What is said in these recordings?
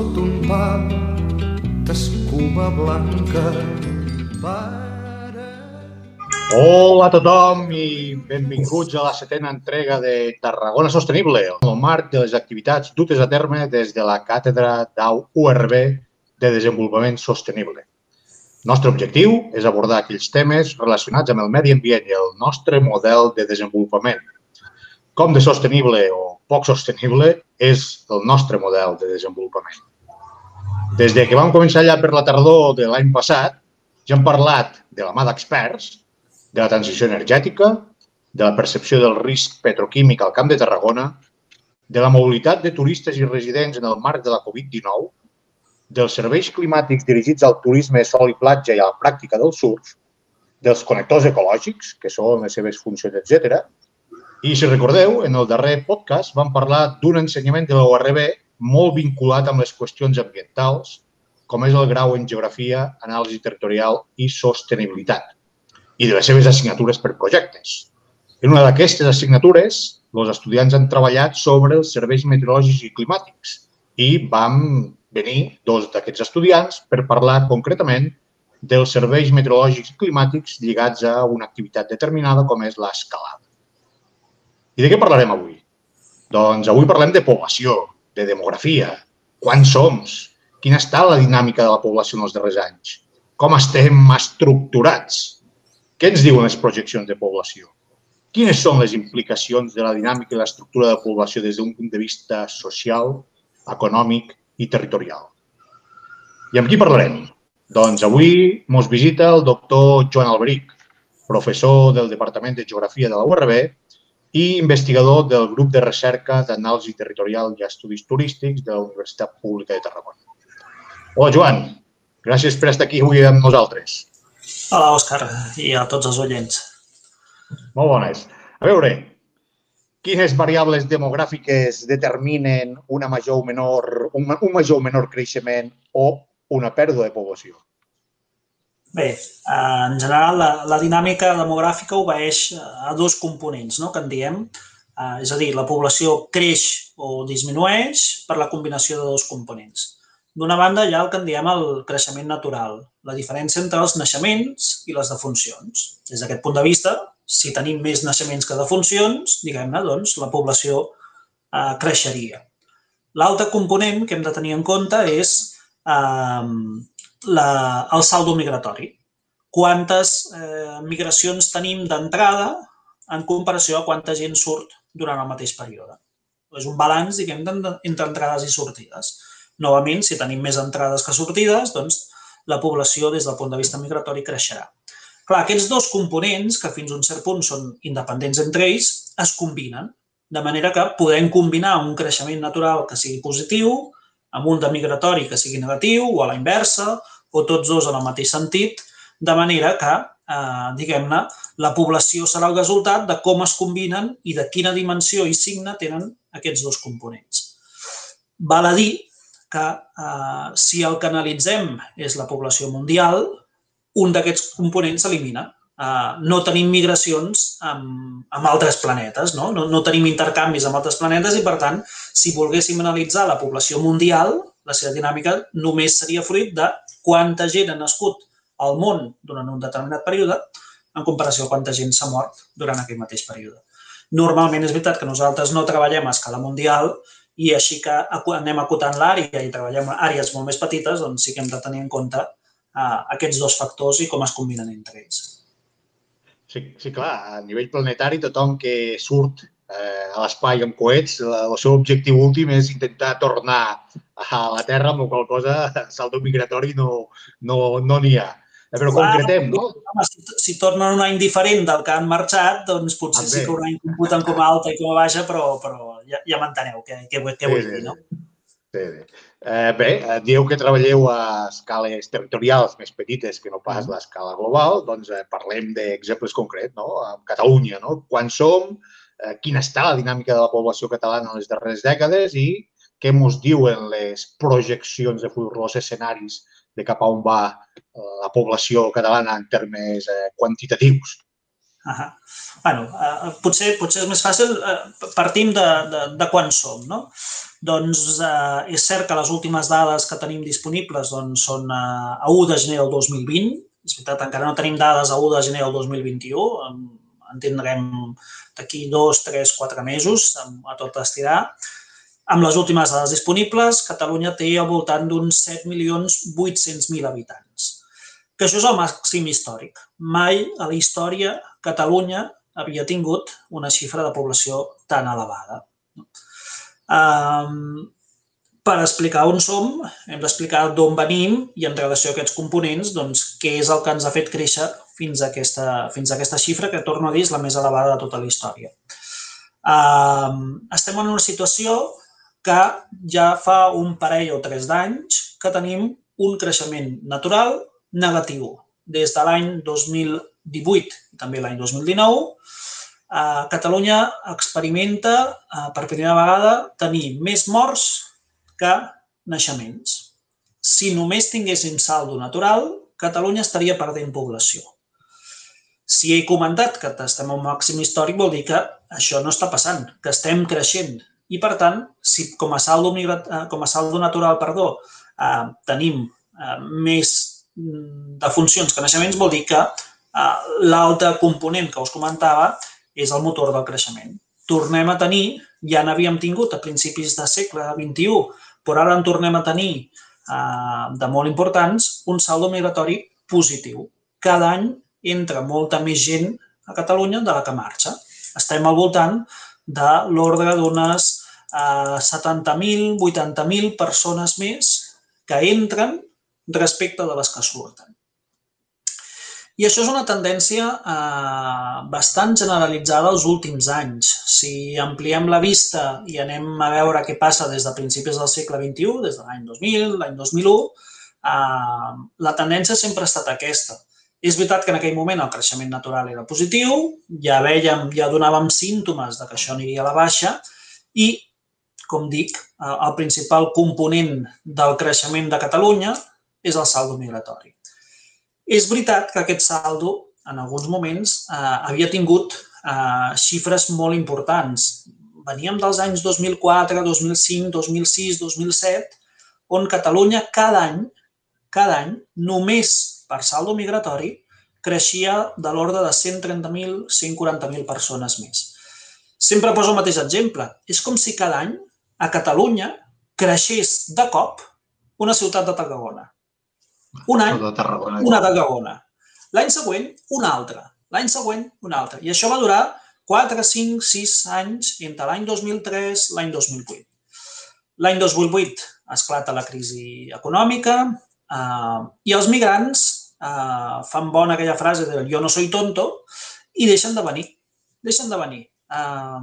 Sota un pam d'escuma blanca. Pare... Hola a tothom i benvinguts a la setena entrega de Tarragona Sostenible, en el marc de les activitats dutes a terme des de la càtedra d'URB de Desenvolupament Sostenible. El nostre objectiu és abordar aquells temes relacionats amb el medi ambient i el nostre model de desenvolupament. Com de sostenible o poc sostenible és el nostre model de desenvolupament. Des de que vam començar allà per la tardor de l'any passat, ja hem parlat de la mà d'experts, de la transició energètica, de la percepció del risc petroquímic al Camp de Tarragona, de la mobilitat de turistes i residents en el marc de la Covid-19, dels serveis climàtics dirigits al turisme sol i platja i a la pràctica del surf, dels connectors ecològics, que són les seves funcions, etc. I, si recordeu, en el darrer podcast vam parlar d'un ensenyament de l'ORB molt vinculat amb les qüestions ambientals, com és el grau en Geografia, Anàlisi Territorial i Sostenibilitat, i de les seves assignatures per projectes. En una d'aquestes assignatures, els estudiants han treballat sobre els serveis meteorològics i climàtics i vam venir dos d'aquests estudiants per parlar concretament dels serveis meteorològics i climàtics lligats a una activitat determinada com és l'escalada. I de què parlarem avui? Doncs avui parlem de població, de demografia, quants som, quina està la dinàmica de la població en els darrers anys, com estem estructurats, què ens diuen les projeccions de població, quines són les implicacions de la dinàmica i l'estructura de la població des d'un punt de vista social, econòmic i territorial. I amb qui parlarem? Doncs avui ens visita el doctor Joan Alberic, professor del Departament de Geografia de la URB i investigador del grup de recerca d'anàlisi territorial i estudis turístics de la Universitat Pública de Tarragona. Hola, Joan. Gràcies per estar aquí avui amb nosaltres. Hola, Òscar, i a tots els oients. Molt bones. A veure, quines variables demogràfiques determinen una major o menor, un, un major o menor creixement o una pèrdua de població? Bé, en general, la, la dinàmica demogràfica obeeix a dos components, no?, que en diem. És a dir, la població creix o disminueix per la combinació de dos components. D'una banda, hi ha el que en diem el creixement natural, la diferència entre els naixements i les defuncions. Des d'aquest punt de vista, si tenim més naixements que defuncions, diguem-ne, doncs la població eh, creixeria. L'altre component que hem de tenir en compte és eh, la, el saldo migratori. Quantes eh, migracions tenim d'entrada en comparació a quanta gent surt durant el mateix període. És un balanç, diguem, entre entrades i sortides. Novament, si tenim més entrades que sortides, doncs la població des del punt de vista migratori creixerà. Clar, aquests dos components, que fins a un cert punt són independents entre ells, es combinen, de manera que podem combinar un creixement natural que sigui positiu amb un de migratori que sigui negatiu o a la inversa, o tots dos en el mateix sentit, de manera que, eh, diguem-ne, la població serà el resultat de com es combinen i de quina dimensió i signe tenen aquests dos components. Val a dir que eh, si el que analitzem és la població mundial, un d'aquests components s'elimina. Uh, no tenim migracions amb, amb altres planetes, no? no? No tenim intercanvis amb altres planetes i, per tant, si volguéssim analitzar la població mundial, la seva dinàmica només seria fruit de quanta gent ha nascut al món durant un determinat període en comparació a quanta gent s'ha mort durant aquell mateix període. Normalment és veritat que nosaltres no treballem a escala mundial i així que anem acotant l'àrea i treballem àrees molt més petites, doncs sí que hem de tenir en compte uh, aquests dos factors i com es combinen entre ells. Sí, sí, clar, a nivell planetari tothom que surt eh, a l'espai amb coets, el seu objectiu últim és intentar tornar a la Terra, amb la qual cosa saldo migratori no n'hi no, no ha. Eh, però concretem, no? Home, si, si tornen un any diferent del que han marxat, doncs potser sí que un any computen com a alta i com a baixa, però, però ja, ja m'enteneu què, què, què sí, vull dir, no? Sí, sí. Eh, bé, eh, dieu que treballeu a escales territorials més petites que no pas mm. l'escala global, doncs eh, parlem d'exemples concrets, no? A Catalunya, no? Quan som, eh, quina està la dinàmica de la població catalana en les darreres dècades i què ens diuen les projeccions de futur, els escenaris de cap a on va eh, la població catalana en termes eh, quantitatius. -huh. bueno, uh, potser, potser és més fàcil, uh, partim de, de, de quan som, no? Doncs uh, és cert que les últimes dades que tenim disponibles doncs, són uh, a 1 de gener del 2020, és veritat, encara no tenim dades a 1 de gener del 2021, en tindrem d'aquí dos, tres, quatre mesos a tot estirar, amb les últimes dades disponibles, Catalunya té al voltant d'uns 7.800.000 habitants, que això és el màxim històric. Mai a la història Catalunya havia tingut una xifra de població tan elevada. Per explicar on som, hem d'explicar d'on venim i en relació a aquests components, doncs, què és el que ens ha fet créixer fins a aquesta, fins a aquesta xifra, que torno a dir és la més elevada de tota la història. Estem en una situació que ja fa un parell o tres d'anys que tenim un creixement natural negatiu. Des de l'any 2018 i també l'any 2019, eh, Catalunya experimenta eh, per primera vegada tenir més morts que naixements. Si només tinguéssim saldo natural, Catalunya estaria perdent població. Si he comentat que estem a un màxim històric, vol dir que això no està passant, que estem creixent i, per tant, si com a saldo, eh, com a saldo natural perdó, eh, tenim eh, més mm, de funcions que naixements, vol dir que l'altre component que us comentava és el motor del creixement. Tornem a tenir, ja n'havíem tingut a principis de segle XXI, però ara en tornem a tenir eh, de molt importants, un saldo migratori positiu. Cada any entra molta més gent a Catalunya de la que marxa. Estem al voltant de l'ordre d'unes eh, 70.000, 80.000 persones més que entren respecte de les que surten. I això és una tendència eh, bastant generalitzada els últims anys. Si ampliem la vista i anem a veure què passa des de principis del segle XXI, des de l'any 2000, l'any 2001, eh, la tendència sempre ha estat aquesta. És veritat que en aquell moment el creixement natural era positiu, ja vèiem, ja donàvem símptomes de que això aniria a la baixa i, com dic, eh, el principal component del creixement de Catalunya és el saldo migratori. És veritat que aquest saldo, en alguns moments, eh, havia tingut eh, xifres molt importants. Veníem dels anys 2004, 2005, 2006, 2007, on Catalunya cada any, cada any, només per saldo migratori creixia de l'ordre de 130.000, 140.000 persones més. Sempre poso el mateix exemple. És com si cada any a Catalunya creixés de cop una ciutat de Tarragona. Un any, de una de Tarragona. L'any següent, una altra. L'any següent, una altra. I això va durar 4, 5, 6 anys entre l'any 2003 i l'any 2008. L'any 2008 esclata la crisi econòmica eh, i els migrants eh, fan bona aquella frase de jo no soy tonto i deixen de venir. Deixen de venir. Eh,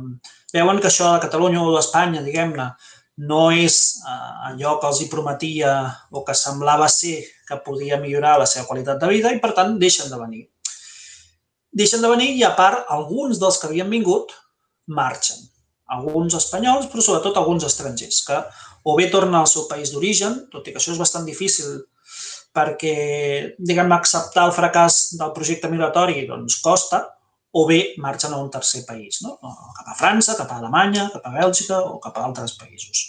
veuen que això de Catalunya o d'Espanya, diguem-ne, no és eh, allò que els hi prometia o que semblava ser que podia millorar la seva qualitat de vida i, per tant, deixen de venir. Deixen de venir i, a part, alguns dels que havien vingut marxen. Alguns espanyols, però sobretot alguns estrangers, que o bé tornen al seu país d'origen, tot i que això és bastant difícil perquè, diguem acceptar el fracàs del projecte migratori doncs, costa, o bé marxen a un tercer país, no? cap a França, cap a Alemanya, cap a Bèlgica o cap a altres països.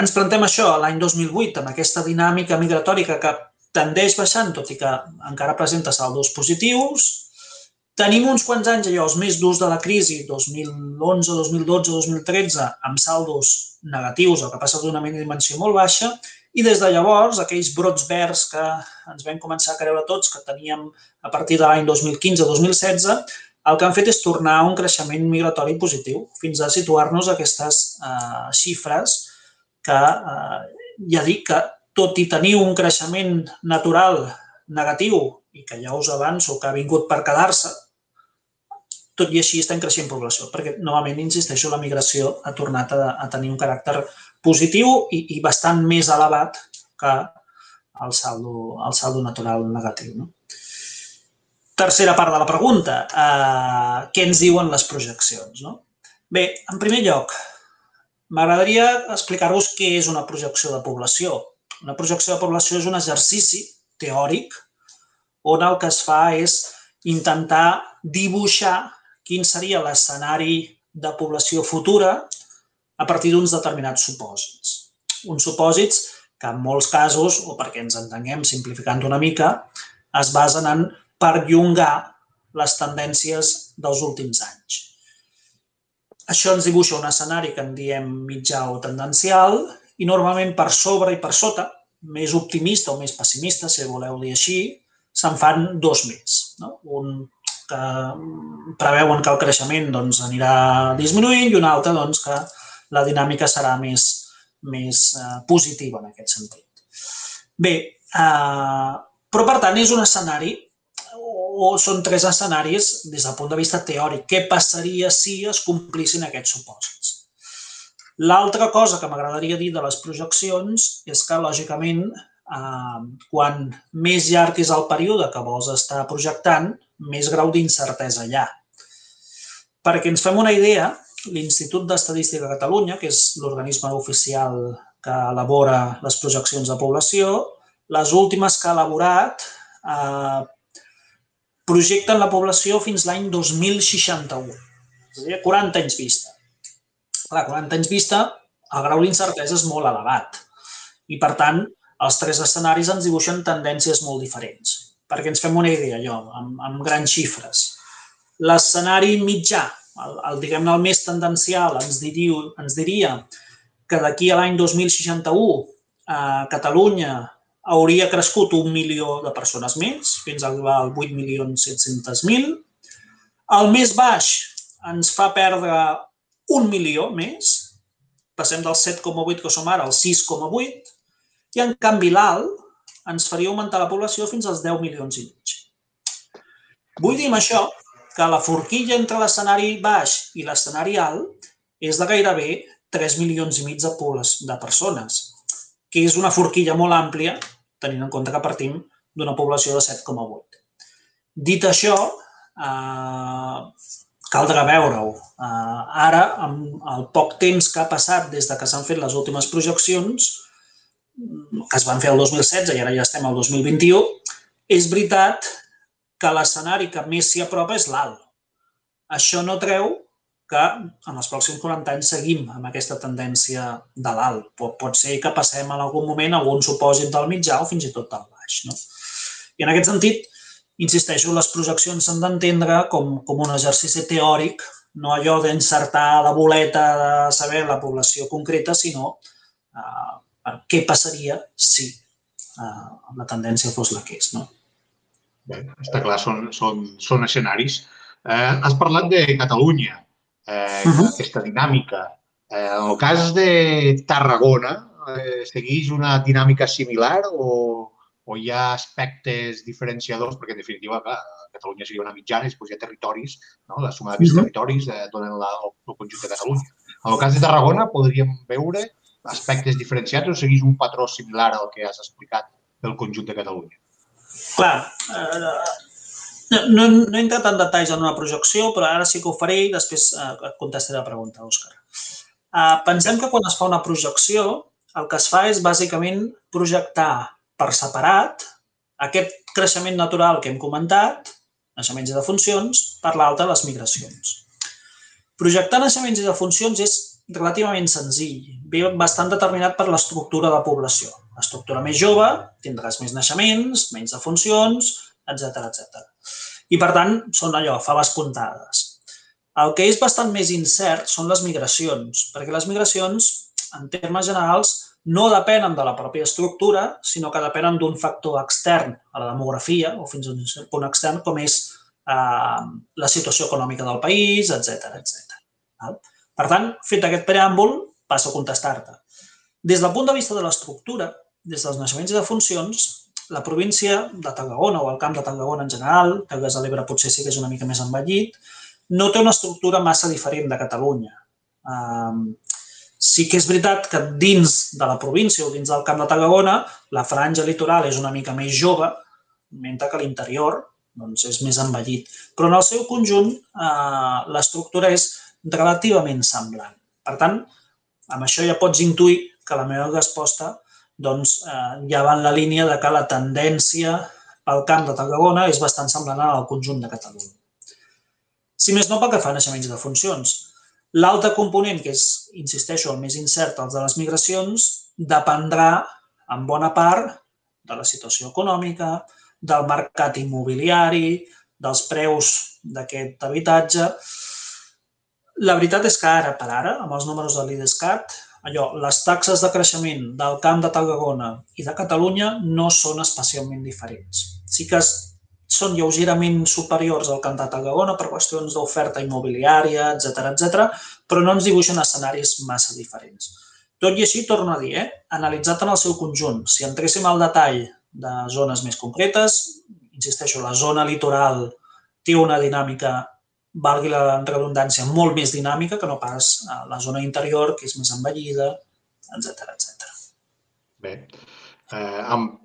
Ens plantem això l'any 2008, amb aquesta dinàmica migratòrica que tendeix baixant, tot i que encara presenta saldos positius. Tenim uns quants anys allò, els més durs de la crisi, 2011, 2012, 2013, amb saldos negatius o que passa d'una dimensió molt baixa, i des de llavors, aquells brots verds que ens vam començar a creure tots, que teníem a partir de l'any 2015-2016, el que han fet és tornar a un creixement migratori positiu fins a situar-nos aquestes eh, xifres que eh, ja dic que tot i tenir un creixement natural negatiu i que ja us avanço que ha vingut per quedar-se, tot i així estem creixent població, perquè novament, insisteixo, la migració ha tornat a, a tenir un caràcter positiu i, i bastant més elevat que el saldo, el saldo natural negatiu. No? Tercera part de la pregunta, eh, què ens diuen les projeccions? No? Bé, en primer lloc, m'agradaria explicar-vos què és una projecció de població. Una projecció de població és un exercici teòric on el que es fa és intentar dibuixar quin seria l'escenari de població futura a partir d'uns determinats supòsits. Uns supòsits que en molts casos, o perquè ens entenguem simplificant una mica, es basen en perllongar les tendències dels últims anys. Això ens dibuixa un escenari que en diem mitjà o tendencial i normalment per sobre i per sota, més optimista o més pessimista, si voleu dir així, se'n fan dos més. No? Un que preveuen que el creixement doncs, anirà disminuint i una altra doncs, que la dinàmica serà més, més eh, positiva en aquest sentit. Bé, eh, però per tant és un escenari o són tres escenaris des del punt de vista teòric. Què passaria si es complissin aquests supòsits? L'altra cosa que m'agradaria dir de les projeccions és que, lògicament, eh, quan més llarg és el període que vols estar projectant, més grau d'incertesa hi ha. Perquè ens fem una idea, l'Institut d'Estadística de Catalunya, que és l'organisme oficial que elabora les projeccions de població, les últimes que ha elaborat eh, projecten la població fins l'any 2061, és a dir, 40 anys vista. Clar, 40 anys vista, el grau d'incertesa és molt elevat i, per tant, els tres escenaris ens dibuixen tendències molt diferents perquè ens fem una idea, allò, amb, amb grans xifres. L'escenari mitjà, el, el diguem-ne el més tendencial, ens, diria, ens diria que d'aquí a l'any 2061 a Catalunya hauria crescut un milió de persones més, fins a arribar al 8.700.000. El més baix ens fa perdre un milió més, passem del 7,8 que som ara al 6,8, i en canvi l'alt ens faria augmentar la població fins als 10 milions i mig. Vull dir amb això que la forquilla entre l'escenari baix i l'escenari alt és de gairebé 3 milions i mig de, de persones, que és una forquilla molt àmplia, tenint en compte que partim d'una població de 7,8. Dit això, eh, caldrà veure-ho. Eh, ara, amb el poc temps que ha passat des de que s'han fet les últimes projeccions, que es van fer el 2016 i ara ja estem al 2021, és veritat que l'escenari que més s'hi apropa és l'alt. Això no treu que en els pròxims 40 anys seguim amb aquesta tendència de l'alt. Pot, pot ser que passem en algun moment a algun supòsit del mitjà o fins i tot del baix. No? I en aquest sentit, insisteixo, les projeccions s'han d'entendre com, com un exercici teòric, no allò d'encertar la boleta de saber la població concreta, sinó eh, què passaria si eh, la tendència fos la que és. No? Bé, està clar, són, són, són escenaris. Eh, has parlat de Catalunya, eh, uh -huh. aquesta dinàmica. Eh, en el cas de Tarragona, eh, segueix una dinàmica similar o, o hi ha aspectes diferenciadors? Perquè, en definitiva, clar, Catalunya seria una mitjana i després hi ha territoris, no? la suma d'aquests uh -huh. territoris eh, donen la, el, el conjunt de Catalunya. En el cas de Tarragona, podríem veure aspectes diferenciats o segueix un patró similar al que has explicat del conjunt de Catalunya? Clar, eh, no, no he entrat en detalls en una projecció, però ara sí que ho faré i després eh, contestaré la pregunta, Òscar. Eh, pensem que quan es fa una projecció, el que es fa és bàsicament projectar per separat aquest creixement natural que hem comentat, naixements i defuncions, per l'altra les migracions. Projectar naixements i defuncions és relativament senzill. Ve bastant determinat per l'estructura de població. L'estructura més jove, tindràs més naixements, menys defuncions, etc etc. I, per tant, són allò, faves puntades. El que és bastant més incert són les migracions, perquè les migracions, en termes generals, no depenen de la pròpia estructura, sinó que depenen d'un factor extern a la demografia, o fins a un punt extern, com és eh, la situació econòmica del país, etc etc. Per tant, fet aquest preàmbul, passo a contestar-te. Des del punt de vista de l'estructura, des dels naixements i de funcions, la província de Tarragona o el camp de Tarragona en general, Terres de l'Ebre potser sí que és una mica més envellit, no té una estructura massa diferent de Catalunya. Um, sí que és veritat que dins de la província o dins del Camp de Tarragona la franja litoral és una mica més jove, mentre que l'interior doncs, és més envellit. Però en el seu conjunt eh, l'estructura és relativament semblant. Per tant, amb això ja pots intuir que la meva resposta doncs, eh, ja va en la línia de que la tendència pel camp de Tarragona és bastant semblant al conjunt de Catalunya. Si més no, pel que fa a naixements de funcions. L'altre component, que és, insisteixo, el més incert, els de les migracions, dependrà en bona part de la situació econòmica, del mercat immobiliari, dels preus d'aquest habitatge. La veritat és que ara per ara, amb els números de l'IDESCAT, allò, les taxes de creixement del Camp de Tarragona i de Catalunya no són especialment diferents. Sí que són lleugerament superiors al Camp de Tarragona per qüestions d'oferta immobiliària, etc etc, però no ens dibuixen escenaris massa diferents. Tot i així, torno a dir, eh? analitzat en el seu conjunt, si entréssim al detall de zones més concretes, insisteixo, la zona litoral té una dinàmica, valgui la redundància, molt més dinàmica que no pas la zona interior, que és més envellida, etc etc. Bé, Eh,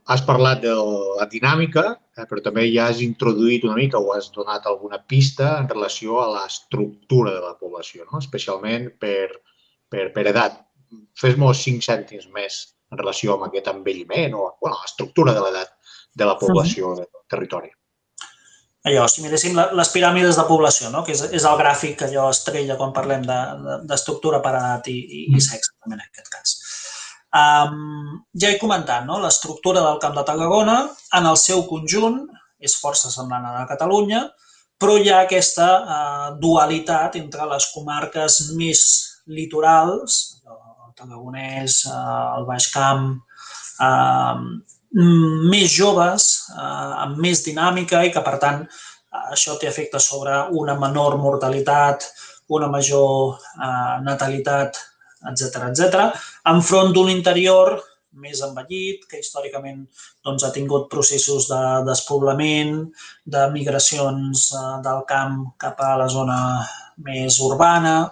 has parlat de la dinàmica, eh, però també ja has introduït una mica o has donat alguna pista en relació a l'estructura de la població, no? especialment per, per, per edat. Fes-nos cinc cèntims més en relació amb aquest envelliment o bueno, l'estructura de l'edat de la població del territori. Allò, si miréssim les piràmides de població, no? que és, és el gràfic allò estrella quan parlem d'estructura de, de, per edat i, i, i sexe, també en aquest cas. Um, ja he comentat, no? l'estructura del Camp de Tarragona en el seu conjunt és força semblant a la Catalunya, però hi ha aquesta uh, dualitat entre les comarques més litorals, el Tarragonès, uh, el Baix Camp, uh, més joves, uh, amb més dinàmica i que, per tant, això té efecte sobre una menor mortalitat, una major uh, natalitat etc etc, enfront d'un interior més envellit, que històricament doncs, ha tingut processos de despoblament, de migracions eh, del camp cap a la zona més urbana,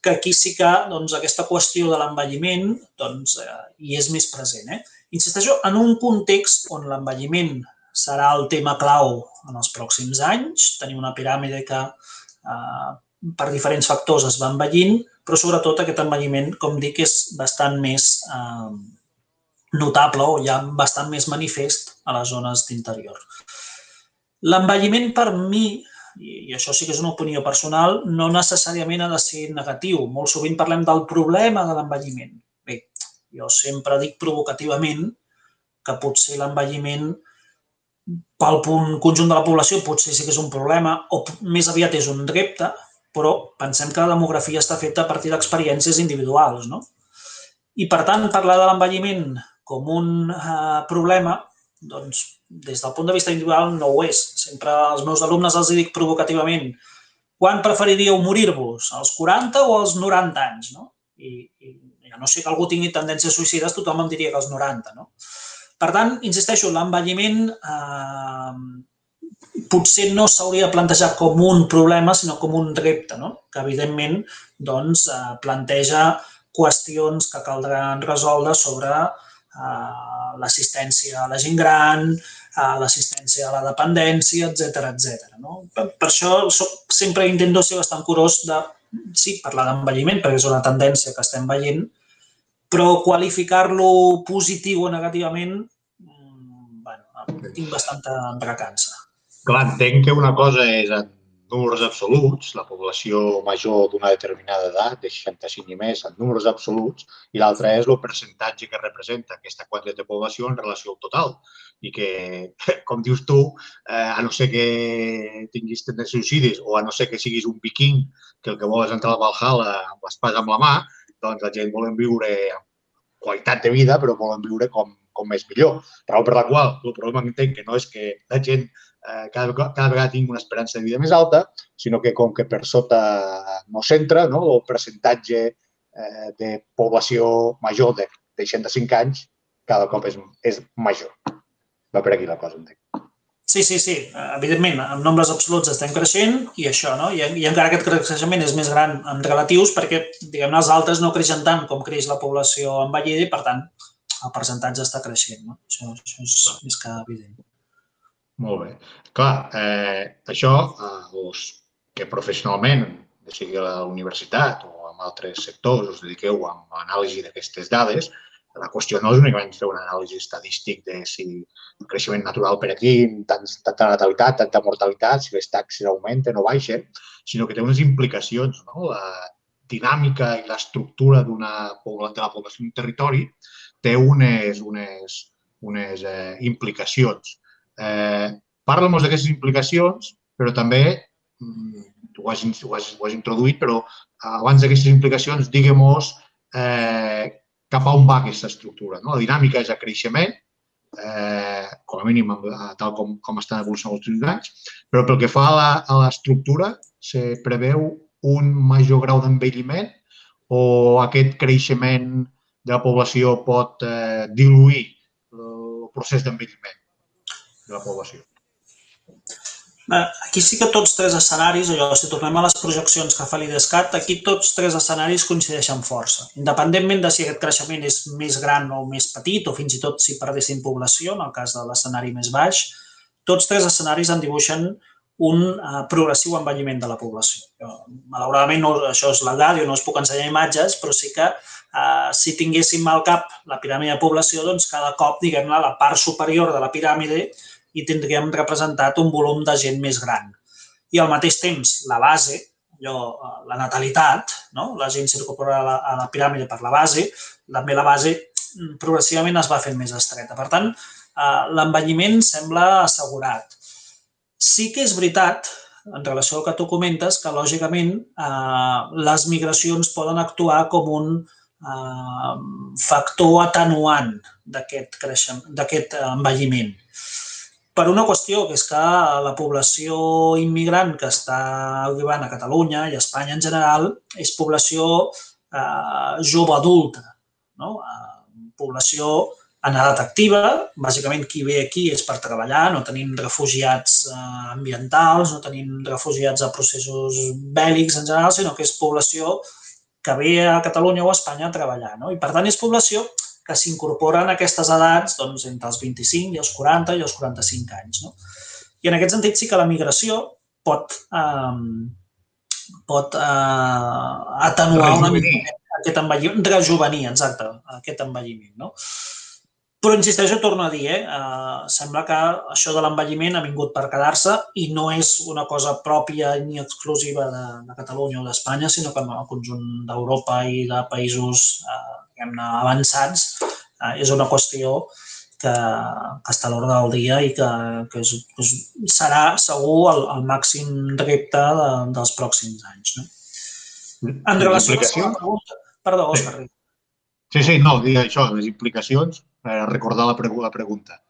que aquí sí que doncs, aquesta qüestió de l'envelliment doncs, eh, hi és més present. Eh? Insisteixo, en un context on l'envelliment serà el tema clau en els pròxims anys, tenim una piràmide que eh, per diferents factors es va envellint, però sobretot aquest envelliment, com dic, és bastant més eh, notable o ja bastant més manifest a les zones d'interior. L'envelliment per mi, i això sí que és una opinió personal, no necessàriament ha de ser negatiu. Molt sovint parlem del problema de l'envelliment. Jo sempre dic provocativament que potser l'envelliment pel conjunt de la població potser sí que és un problema o més aviat és un repte, però pensem que la demografia està feta a partir d'experiències individuals, no? I, per tant, parlar de l'envelliment com un eh, problema, doncs, des del punt de vista individual no ho és. Sempre als meus alumnes els dic provocativament quan preferiríeu morir-vos, als 40 o als 90 anys, no? I, i ja no sé que algú tingui tendències suïcides, tothom em diria que als 90, no? Per tant, insisteixo, l'envelliment eh, potser no s'hauria plantejat com un problema, sinó com un repte, no? que evidentment doncs, eh, planteja qüestions que caldran resoldre sobre eh, l'assistència a la gent gran, eh, l'assistència a la dependència, etc etc. No? Per, per això soc, sempre intento ser bastant curós de, sí, parlar d'envelliment, perquè és una tendència que estem veient, però qualificar-lo positiu o negativament, mm, bueno, tinc bastanta recança. Clar, entenc que una cosa és en números absoluts, la població major d'una determinada edat, de 65 i més, en números absoluts, i l'altra és el percentatge que representa aquesta quantitat de població en relació al total. I que, com dius tu, eh, a no ser que tinguis tendències suïcidis o a no ser que siguis un viking que el que vol és entrar al Valhalla amb l'espasa amb la mà, doncs la gent volen viure amb qualitat de vida, però volen viure com, com més millor. Raó per la qual el problema que entenc que no és que la gent eh, cada, cada vegada tingui una esperança de vida més alta, sinó que com que per sota no s'entra, no, el percentatge eh, de població major de, de 65 anys cada cop és, és major. Va per aquí la cosa, entenc. Sí, sí, sí. Evidentment, en nombres absoluts estem creixent i això, no? I, i encara aquest creixement és més gran en relatius perquè, diguem-ne, els altres no creixen tant com creix la població envellida i, per tant, el percentatge està creixent, no? Això, això és més que evident. Molt bé. Clar, eh, això, eh, els que professionalment, sigui a la universitat o en altres sectors, us dediqueu a anàlisi d'aquestes dades, la qüestió no és únicament fer un anàlisi estadístic de si el creixement natural per aquí, tant, tanta natalitat, tanta mortalitat, si les taxes augmenten o baixen, sinó que té unes implicacions. No? La dinàmica i l'estructura de la població d'un territori té unes, unes, unes eh, implicacions. Eh, Parla-nos d'aquestes implicacions, però també, mm, ho has, ho has, ho has introduït, però abans d'aquestes implicacions, diguem-nos eh, cap a on va aquesta estructura. No? La dinàmica és a creixement, eh, com a mínim tal com, com estan evolucionant els últims anys, però pel que fa a l'estructura, se preveu un major grau d'envelliment o aquest creixement de la població pot eh, diluir el procés d'envelliment de la població. Aquí sí que tots tres escenaris, allò, si tornem a les projeccions que fa l'IDESCAT, aquí tots tres escenaris coincideixen força. Independentment de si aquest creixement és més gran o més petit, o fins i tot si perdessin població, en el cas de l'escenari més baix, tots tres escenaris en dibuixen un uh, progressiu envelliment de la població. Jo, malauradament, no, això és la ràdio, no us puc ensenyar imatges, però sí que uh, si tinguéssim al cap la piràmide de població, doncs cada cop, diguem-ne, la part superior de la piràmide i tindríem representat un volum de gent més gran. I al mateix temps, la base, allò, eh, la natalitat, no? la gent s'incorpora a, la, a la piràmide per la base, també la base mm, progressivament es va fent més estreta. Per tant, eh, l'envelliment sembla assegurat. Sí que és veritat, en relació al que tu comentes, que lògicament eh, les migracions poden actuar com un eh, factor atenuant d'aquest envelliment per una qüestió, que és que la població immigrant que està arribant a Catalunya i a Espanya en general és població eh, jove adulta, no? Eh, població en edat activa, bàsicament qui ve aquí és per treballar, no tenim refugiats eh, ambientals, no tenim refugiats a processos bèl·lics en general, sinó que és població que ve a Catalunya o a Espanya a treballar. No? I per tant és població que s'incorporen a aquestes edats doncs, entre els 25 i els 40 i els 45 anys. No? I en aquest sentit sí que la migració pot, eh, pot eh, atenuar una mica aquest envelliment, rejuvenir, exacte, aquest envelliment. No? Però insisteixo, torno a dir, eh, eh, sembla que això de l'envelliment ha vingut per quedar-se i no és una cosa pròpia ni exclusiva de, de Catalunya o d'Espanya, sinó que en el conjunt d'Europa i de països eh, diguem-ne, avançats, eh, és una qüestió que, que està a l'ordre del dia i que, que, és, que és, serà segur el, el màxim repte de, dels pròxims anys. No? En relació a la pregunta... Perdó, Òscar. Sí, sí, no, dir això, les implicacions, per recordar la, pregu la pregunta.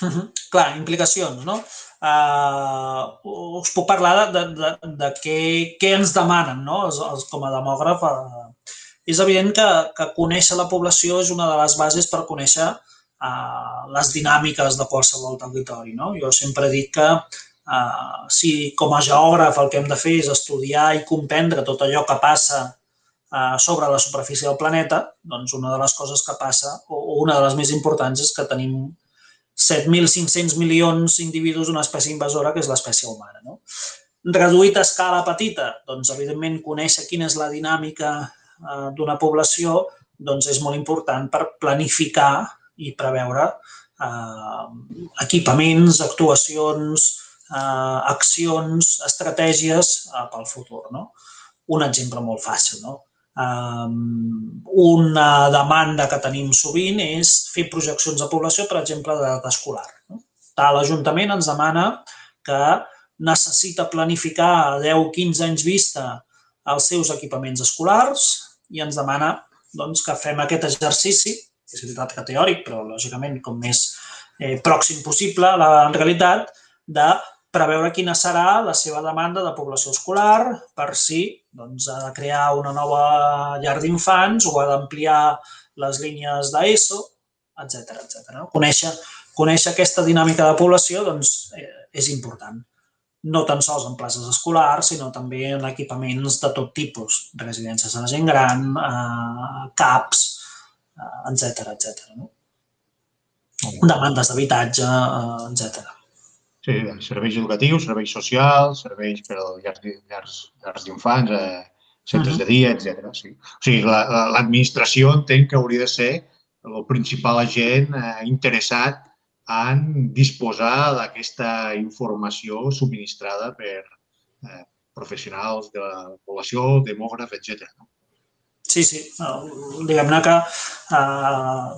Uh -huh. Clar, implicacions, no? Uh, us puc parlar de, de, de, de què, què ens demanen, no? Els, els, com a demògraf, uh, és evident que, que conèixer la població és una de les bases per conèixer uh, les dinàmiques de qualsevol territori. No? Jo sempre dic que uh, si com a geògraf el que hem de fer és estudiar i comprendre tot allò que passa uh, sobre la superfície del planeta, doncs una de les coses que passa, o una de les més importants, és que tenim 7.500 milions d'individus d'una espècie invasora, que és l'espècie humana. No? Reduït a escala petita, doncs, evidentment, conèixer quina és la dinàmica Eh, d'una població doncs és molt important per planificar i preveure eh, equipaments, actuacions, eh, accions, estratègies eh, pel futur. No? Un exemple molt fàcil. No? Um, una demanda que tenim sovint és fer projeccions de població, per exemple, d'edat escolar. No? L'Ajuntament ens demana que necessita planificar a 10-15 anys vista els seus equipaments escolars, i ens demana doncs, que fem aquest exercici és veritat que teòric, però lògicament com més eh, pròxim possible a la realitat, de preveure quina serà la seva demanda de població escolar per si doncs, ha de crear una nova llar d'infants o ha d'ampliar les línies d'ESO, etc etc. Conèixer, conèixer aquesta dinàmica de població doncs, eh, és important. No tan sols en places escolars, sinó també en equipaments de tot tipus, residències de la gent gran, eh, CAPs, eh, etc etc. No? Demandes d'habitatge, eh, etc. Sí, serveis educatius, serveis socials, serveis per a llars, llars, llars d'infants, eh, centres uh -huh. de dia, etc. Sí. O sigui, l'administració la, entenc que hauria de ser el principal agent eh, interessat en disposar d'aquesta informació subministrada per eh, professionals de la població, demògraf, etc. No? Sí, sí. Diguem-ne que uh,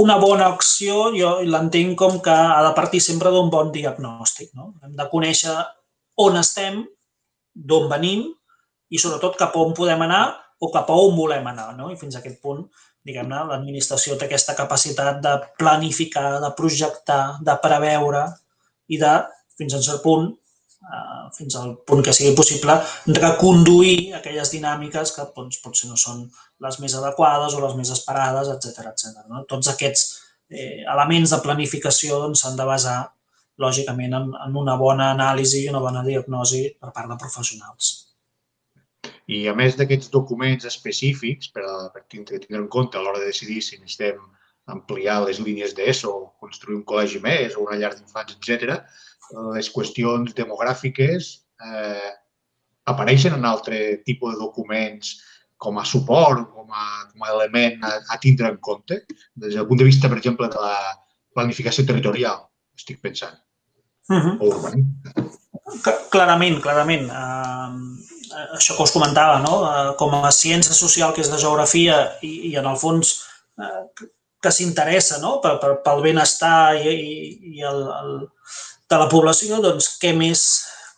una bona acció jo l'entenc com que ha de partir sempre d'un bon diagnòstic. No? Hem de conèixer on estem, d'on venim i sobretot cap on podem anar o cap a on volem anar. No? I fins a aquest punt, diguem-ne, l'administració té aquesta capacitat de planificar, de projectar, de preveure i de, fins a cert punt, eh, fins al punt que sigui possible, reconduir aquelles dinàmiques que doncs, potser no són les més adequades o les més esperades, etc etc. No? Tots aquests eh, elements de planificació doncs, s'han doncs, de basar, lògicament, en, en una bona anàlisi i una bona diagnosi per part de professionals. I a més d'aquests documents específics per, a, per tindre, en compte a l'hora de decidir si necessitem ampliar les línies d'ESO, construir un col·legi més o una llar d'infants, etc, les qüestions demogràfiques eh, apareixen en altre tipus de documents com a suport, com a, com a element a, a tindre en compte, des del punt de vista, per exemple, de la planificació territorial, estic pensant, uh -huh. o urbaní. Clarament, clarament. Uh, això que us comentava, no? Uh, com a ciència social, que és la geografia, i, i en el fons uh, que s'interessa no? per, per, pel benestar i, i, i el, el, de la població, doncs què més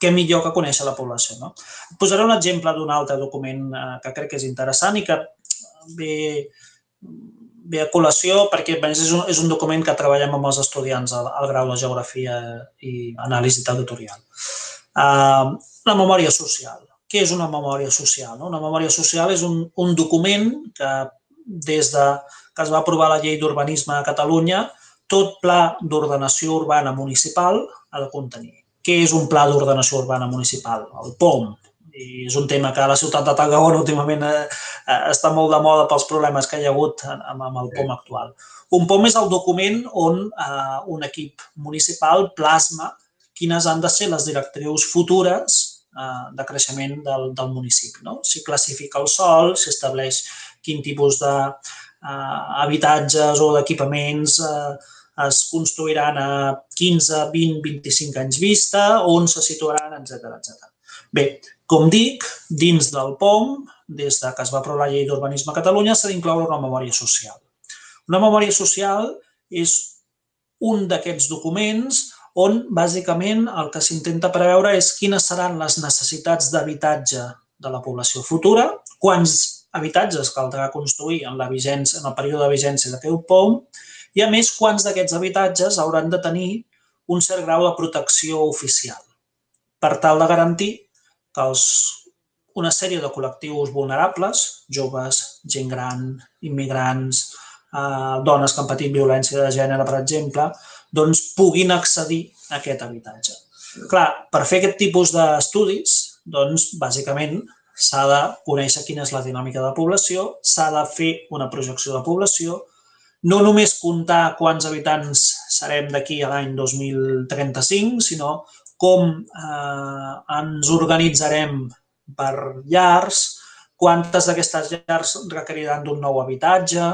què millor que conèixer la població. No? Posaré un exemple d'un altre document eh, que crec que és interessant i que ve, ve a col·lació perquè és un, és un document que treballem amb els estudiants al, al grau de Geografia i Anàlisi Territorial. Uh, la memòria social. Què és una memòria social? No? Una memòria social és un, un document que des de que es va aprovar la llei d'urbanisme a Catalunya tot pla d'ordenació urbana municipal ha de contenir. Què és un pla d'ordenació urbana municipal? El POM. I és un tema que a la ciutat de Tarragona últimament eh, eh, està molt de moda pels problemes que hi ha hagut amb, amb el POM actual. Un POM és el document on eh, un equip municipal plasma quines han de ser les directrius futures eh, de creixement del, del municipi. No? Si classifica el sol, si estableix quin tipus de eh, habitatges o d'equipaments eh, es construiran a 15, 20, 25 anys vista, on se situaran, etc etc. Bé, com dic, dins del POM, des de que es va aprovar la llei d'urbanisme a Catalunya, s'ha d'incloure una memòria social. Una memòria social és un d'aquests documents on, bàsicament, el que s'intenta preveure és quines seran les necessitats d'habitatge de la població futura, quants habitatges caldrà construir en, la vigència, en el període de vigència d'aquest POM i, a més, quants d'aquests habitatges hauran de tenir un cert grau de protecció oficial per tal de garantir que els, una sèrie de col·lectius vulnerables, joves, gent gran, immigrants, eh, dones que han patit violència de gènere, per exemple, doncs puguin accedir a aquest habitatge. Clar, per fer aquest tipus d'estudis, doncs, bàsicament, s'ha de conèixer quina és la dinàmica de la població, s'ha de fer una projecció de població, no només comptar quants habitants serem d'aquí a l'any 2035, sinó com eh, ens organitzarem per llars, quantes d'aquestes llars requeriran d'un nou habitatge,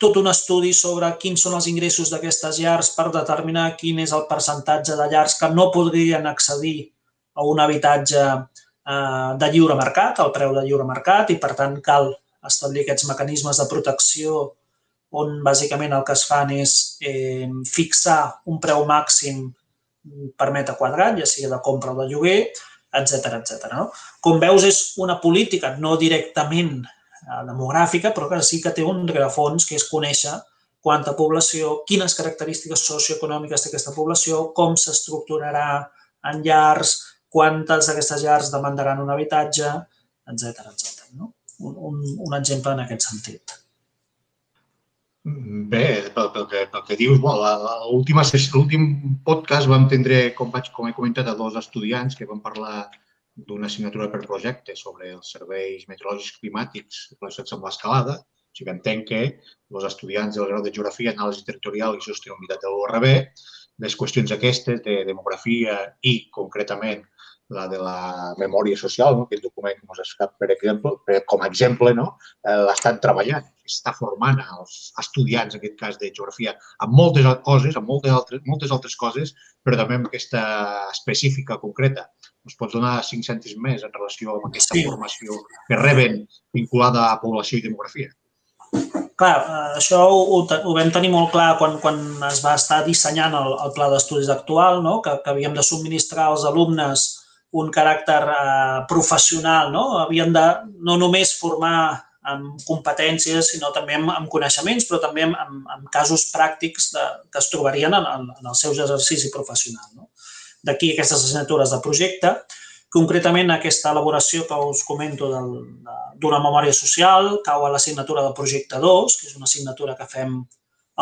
tot un estudi sobre quins són els ingressos d'aquestes llars per determinar quin és el percentatge de llars que no podrien accedir a un habitatge eh, de lliure mercat, al preu de lliure mercat, i per tant cal establir aquests mecanismes de protecció on bàsicament el que es fan és eh, fixar un preu màxim per metre quadrat, ja sigui de compra o de lloguer, etc etc. No? Com veus, és una política no directament demogràfica, però que sí que té un rerefons, que és conèixer quanta població, quines característiques socioeconòmiques té aquesta població, com s'estructurarà en llars, quantes d'aquestes llars demandaran un habitatge, etc etc. No? Un, un, un exemple en aquest sentit. Bé, pel, pel, que, pel que dius, l'últim podcast vam tindre, com, vaig, com he comentat, a dos estudiants que van parlar d'una assignatura per projecte sobre els serveis meteorològics climàtics relacionats amb l'escalada. O sigui, entenc que els estudiants del grau de Geografia, Anàlisi Territorial i Sostenibilitat de l'URB, les qüestions aquestes de demografia i, concretament, la de la memòria social, no? aquell document que ens escap, per exemple, per, com a exemple, no? eh, l'estan treballant, està formant els estudiants, en aquest cas de geografia, amb moltes coses, amb moltes altres, moltes altres coses, però també amb aquesta específica concreta. Ens pots donar cinc cèntims més en relació amb aquesta sí. formació que reben vinculada a població i demografia? Clar, eh, això ho, ho vam tenir molt clar quan, quan es va estar dissenyant el, el pla d'estudis actual, no? que, que havíem de subministrar als alumnes un caràcter eh, professional, no? Havien de no només formar amb competències, sinó també amb, amb coneixements, però també amb, amb, amb casos pràctics de, que es trobarien en, en, en els seus exercici professional. No? D'aquí aquestes assignatures de projecte. Concretament, aquesta elaboració que us comento d'una memòria social cau a l'assignatura del projecte 2, que és una assignatura que fem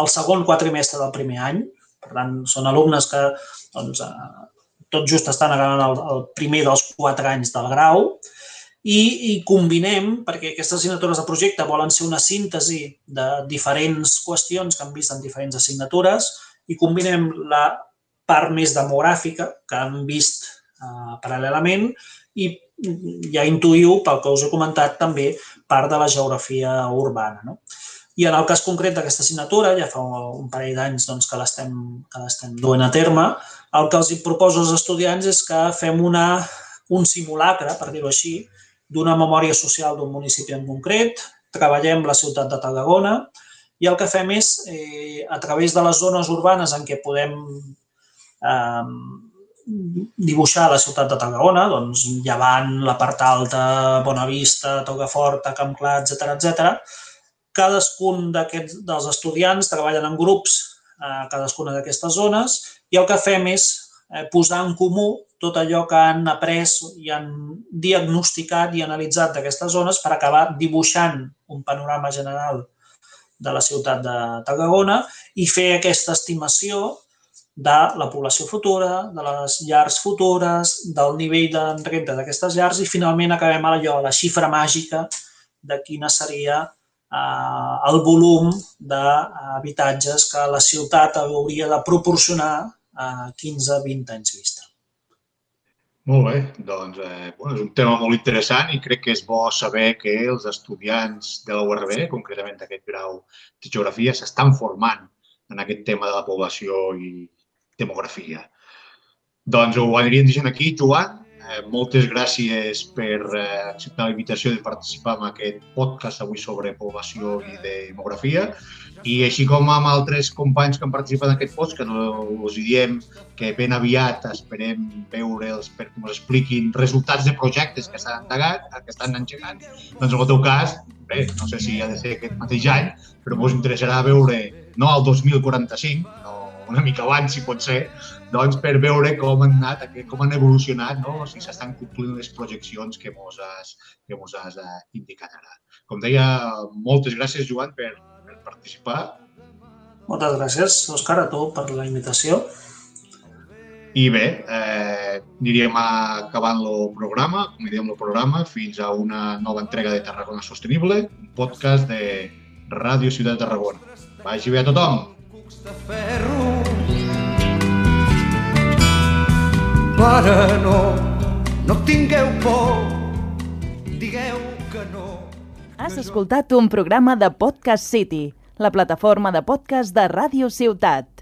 al segon quatrimestre del primer any. Per tant, són alumnes que doncs, eh, tot just estan acabant el, el primer dels quatre anys del grau i, i combinem, perquè aquestes assignatures de projecte volen ser una síntesi de diferents qüestions que han vist en diferents assignatures i combinem la part més demogràfica que han vist eh, paral·lelament i ja intuïu, pel que us he comentat, també part de la geografia urbana. No? I en el cas concret d'aquesta assignatura, ja fa un parell d'anys doncs, que l'estem duent a terme, el que els proposo als estudiants és que fem una, un simulacre, per dir-ho així, d'una memòria social d'un municipi en concret, treballem la ciutat de Tarragona i el que fem és, eh, a través de les zones urbanes en què podem eh, dibuixar la ciutat de Tarragona, doncs Llevant, la part alta, Bonavista, Togaforta, Camp Clar, etc etc. cadascun d'aquests dels estudiants treballen en grups a cadascuna d'aquestes zones i el que fem és eh, posar en comú tot allò que han après i han diagnosticat i analitzat d'aquestes zones per acabar dibuixant un panorama general de la ciutat de Tarragona i fer aquesta estimació de la població futura, de les llars futures, del nivell de renta d'aquestes llars i finalment acabem allò, la xifra màgica de quina seria eh, el volum d'habitatges que la ciutat hauria de proporcionar a 15-20 anys vista. Molt bé, doncs eh, bueno, és un tema molt interessant i crec que és bo saber que els estudiants de la URB, concretament d'aquest grau de geografia, s'estan formant en aquest tema de la població i demografia. Doncs ho aniríem dient aquí, Joan, Eh, moltes gràcies per eh, acceptar la invitació de participar en aquest podcast avui sobre població i demografia. I així com amb altres companys que han participat en aquest podcast, no us diem que ben aviat esperem veure'ls perquè ens expliquin resultats de projectes que estan endegant, que estan engegant, doncs en el teu cas, bé, no sé si ha de ser aquest mateix any, però ens interessarà veure no el 2045, no una mica abans, si pot ser, doncs, per veure com han anat, com han evolucionat, no? si s'estan complint les projeccions que mos has, que mos has eh, indicat ara. Com deia, moltes gràcies, Joan, per, per participar. Moltes gràcies, Òscar, a tu per la invitació. I bé, eh, aniríem acabant el programa, com diem el programa, fins a una nova entrega de Tarragona Sostenible, un podcast de Ràdio Ciutat de Tarragona. Vagi bé a tothom! de ferro Pare, no, no tingueu por, digueu que no. Has escoltat un programa de Podcast City, la plataforma de podcast de Ràdio Ciutat.